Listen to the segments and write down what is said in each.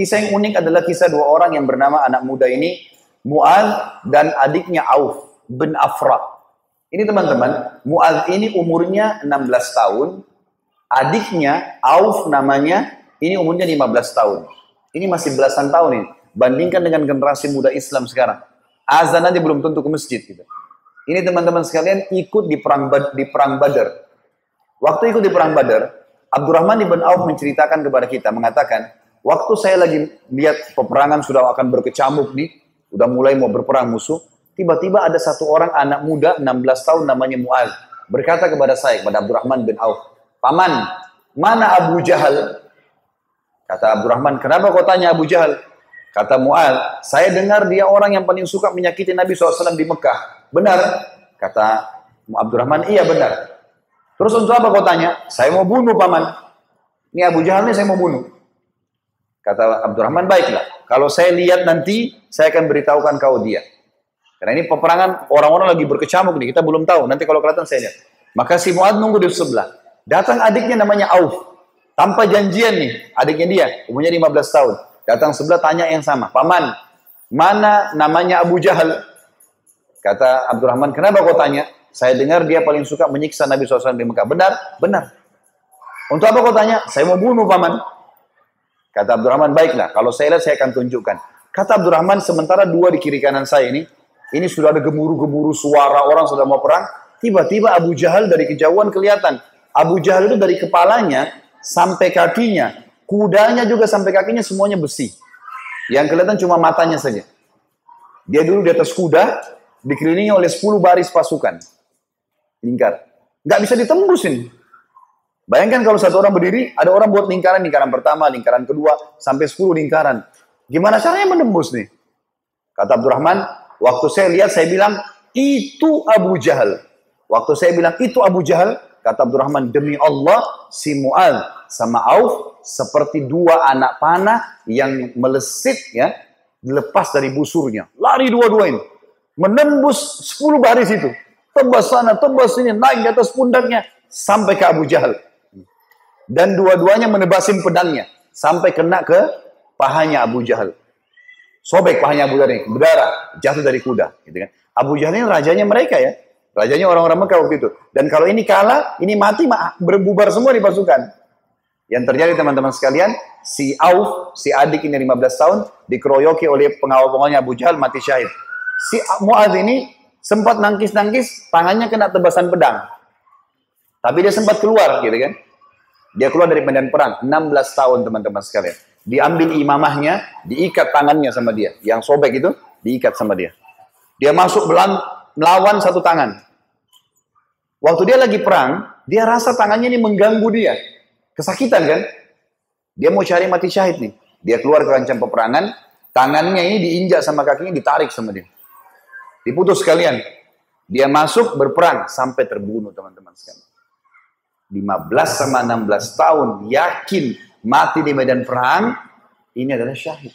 Kisah yang unik adalah kisah dua orang yang bernama anak muda ini, Mu'ad dan adiknya Auf bin Afra. Ini teman-teman, Mu'ad ini umurnya 16 tahun, adiknya Auf namanya, ini umurnya 15 tahun. Ini masih belasan tahun ini. Bandingkan dengan generasi muda Islam sekarang. Azan nanti belum tentu ke masjid gitu. Ini teman-teman sekalian ikut di perang di perang Badar. Waktu ikut di perang Badar, Abdurrahman ibn Auf menceritakan kepada kita mengatakan, waktu saya lagi lihat peperangan sudah akan berkecamuk nih, udah mulai mau berperang musuh, tiba-tiba ada satu orang anak muda 16 tahun namanya Mu'ad berkata kepada saya kepada Abdurrahman bin Auf, "Paman, mana Abu Jahal?" Kata Abdurrahman, "Kenapa kau tanya Abu Jahal?" Kata Mu'ad, "Saya dengar dia orang yang paling suka menyakiti Nabi SAW di Mekah." Benar? Kata Abdurrahman, iya benar. Terus untuk apa kau tanya? Saya mau bunuh paman. Ini Abu Jahal ini saya mau bunuh. Kata Abdurrahman, baiklah. Kalau saya lihat nanti, saya akan beritahukan kau dia. Karena ini peperangan orang-orang lagi berkecamuk nih, kita belum tahu. Nanti kalau kelihatan saya lihat. Maka si Muad nunggu di sebelah. Datang adiknya namanya Auf. Tanpa janjian nih, adiknya dia, umurnya 15 tahun. Datang sebelah tanya yang sama. Paman, mana namanya Abu Jahal? Kata Abdurrahman, kenapa kau tanya? Saya dengar dia paling suka menyiksa Nabi SAW di Mekah. Benar? Benar. Untuk apa kau tanya? Saya mau bunuh paman. Kata Abdurrahman, baiklah. Kalau saya lihat, saya akan tunjukkan. Kata Abdurrahman, sementara dua di kiri kanan saya ini, ini sudah ada gemuruh-gemuruh suara orang sudah mau perang. Tiba-tiba Abu Jahal dari kejauhan kelihatan. Abu Jahal itu dari kepalanya sampai kakinya. Kudanya juga sampai kakinya semuanya besi. Yang kelihatan cuma matanya saja. Dia dulu di atas kuda, dikelilingi oleh 10 baris pasukan. Lingkar. Nggak bisa ditembus ini. Bayangkan kalau satu orang berdiri, ada orang buat lingkaran, lingkaran pertama, lingkaran kedua, sampai 10 lingkaran. Gimana caranya menembus nih? Kata Abdurrahman, waktu saya lihat, saya bilang, itu Abu Jahal. Waktu saya bilang, itu Abu Jahal, kata Abdurrahman, demi Allah, si Mu'ad sama Auf, seperti dua anak panah yang melesit, ya, lepas dari busurnya. Lari dua-dua ini menembus 10 baris itu. Tebas sana, tebas sini, naik di atas pundaknya sampai ke Abu Jahal. Dan dua-duanya menebasin pedangnya sampai kena ke pahanya Abu Jahal. Sobek pahanya Abu Jahal ini, berdarah, jatuh dari kuda. Gitu kan. Abu Jahal ini rajanya mereka ya. Rajanya orang-orang Mekah waktu itu. Dan kalau ini kalah, ini mati, berbubar semua di pasukan. Yang terjadi teman-teman sekalian, si Auf, si adik ini 15 tahun, dikeroyoki oleh pengawal-pengawalnya Abu Jahal, mati syahid si Mu'adz ini sempat nangkis-nangkis, tangannya kena tebasan pedang. Tapi dia sempat keluar gitu kan. Dia keluar dari medan perang, 16 tahun teman-teman sekalian. Diambil imamahnya, diikat tangannya sama dia. Yang sobek itu, diikat sama dia. Dia masuk belan, melawan satu tangan. Waktu dia lagi perang, dia rasa tangannya ini mengganggu dia. Kesakitan kan? Dia mau cari mati syahid nih. Dia keluar ke rancang peperangan, tangannya ini diinjak sama kakinya, ditarik sama dia. Diputus sekalian. Dia masuk berperang sampai terbunuh teman-teman sekalian. 15 sama 16 tahun yakin mati di medan perang, ini adalah syahid.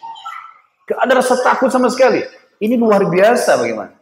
Gak ada rasa takut sama sekali. Ini luar biasa bagaimana.